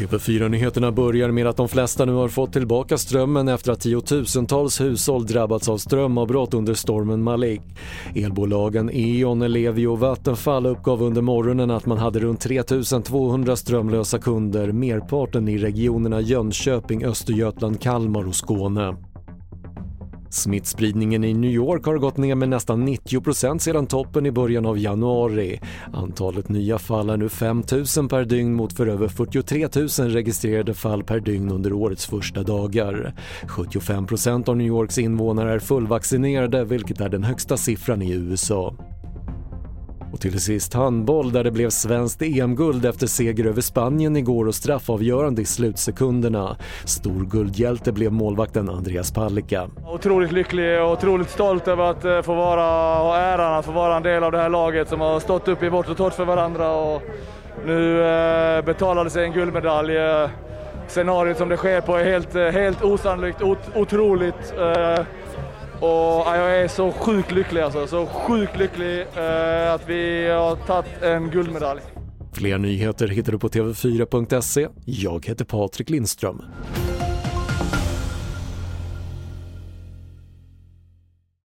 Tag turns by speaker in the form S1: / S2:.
S1: TV4-nyheterna börjar med att de flesta nu har fått tillbaka strömmen efter att tiotusentals hushåll drabbats av strömavbrott under stormen Malik. Elbolagen E.ON, Ellevio och Vattenfall uppgav under morgonen att man hade runt 3200 strömlösa kunder, merparten i regionerna Jönköping, Östergötland, Kalmar och Skåne. Smittspridningen i New York har gått ner med nästan 90% sedan toppen i början av januari. Antalet nya fall är nu 5 000 per dygn mot för över 43 000 registrerade fall per dygn under årets första dagar. 75% av New Yorks invånare är fullvaccinerade vilket är den högsta siffran i USA. Och till sist handboll där det blev svenskt EM-guld efter seger över Spanien igår och straffavgörande i slutsekunderna. Stor guldhjälte blev målvakten Andreas Palicka.
S2: Otroligt lycklig och otroligt stolt över att eh, få vara, ha äran att få vara en del av det här laget som har stått upp i vårt och torrt för varandra och nu eh, betalade sig en guldmedalj. Eh, scenariot som det sker på är helt, eh, helt osannolikt, ot, otroligt. Och jag är så sjukt lycklig alltså, så sjukt lycklig eh, att vi har tagit en guldmedalj.
S1: Fler nyheter hittar du på TV4.se. Jag heter Patrik Lindström.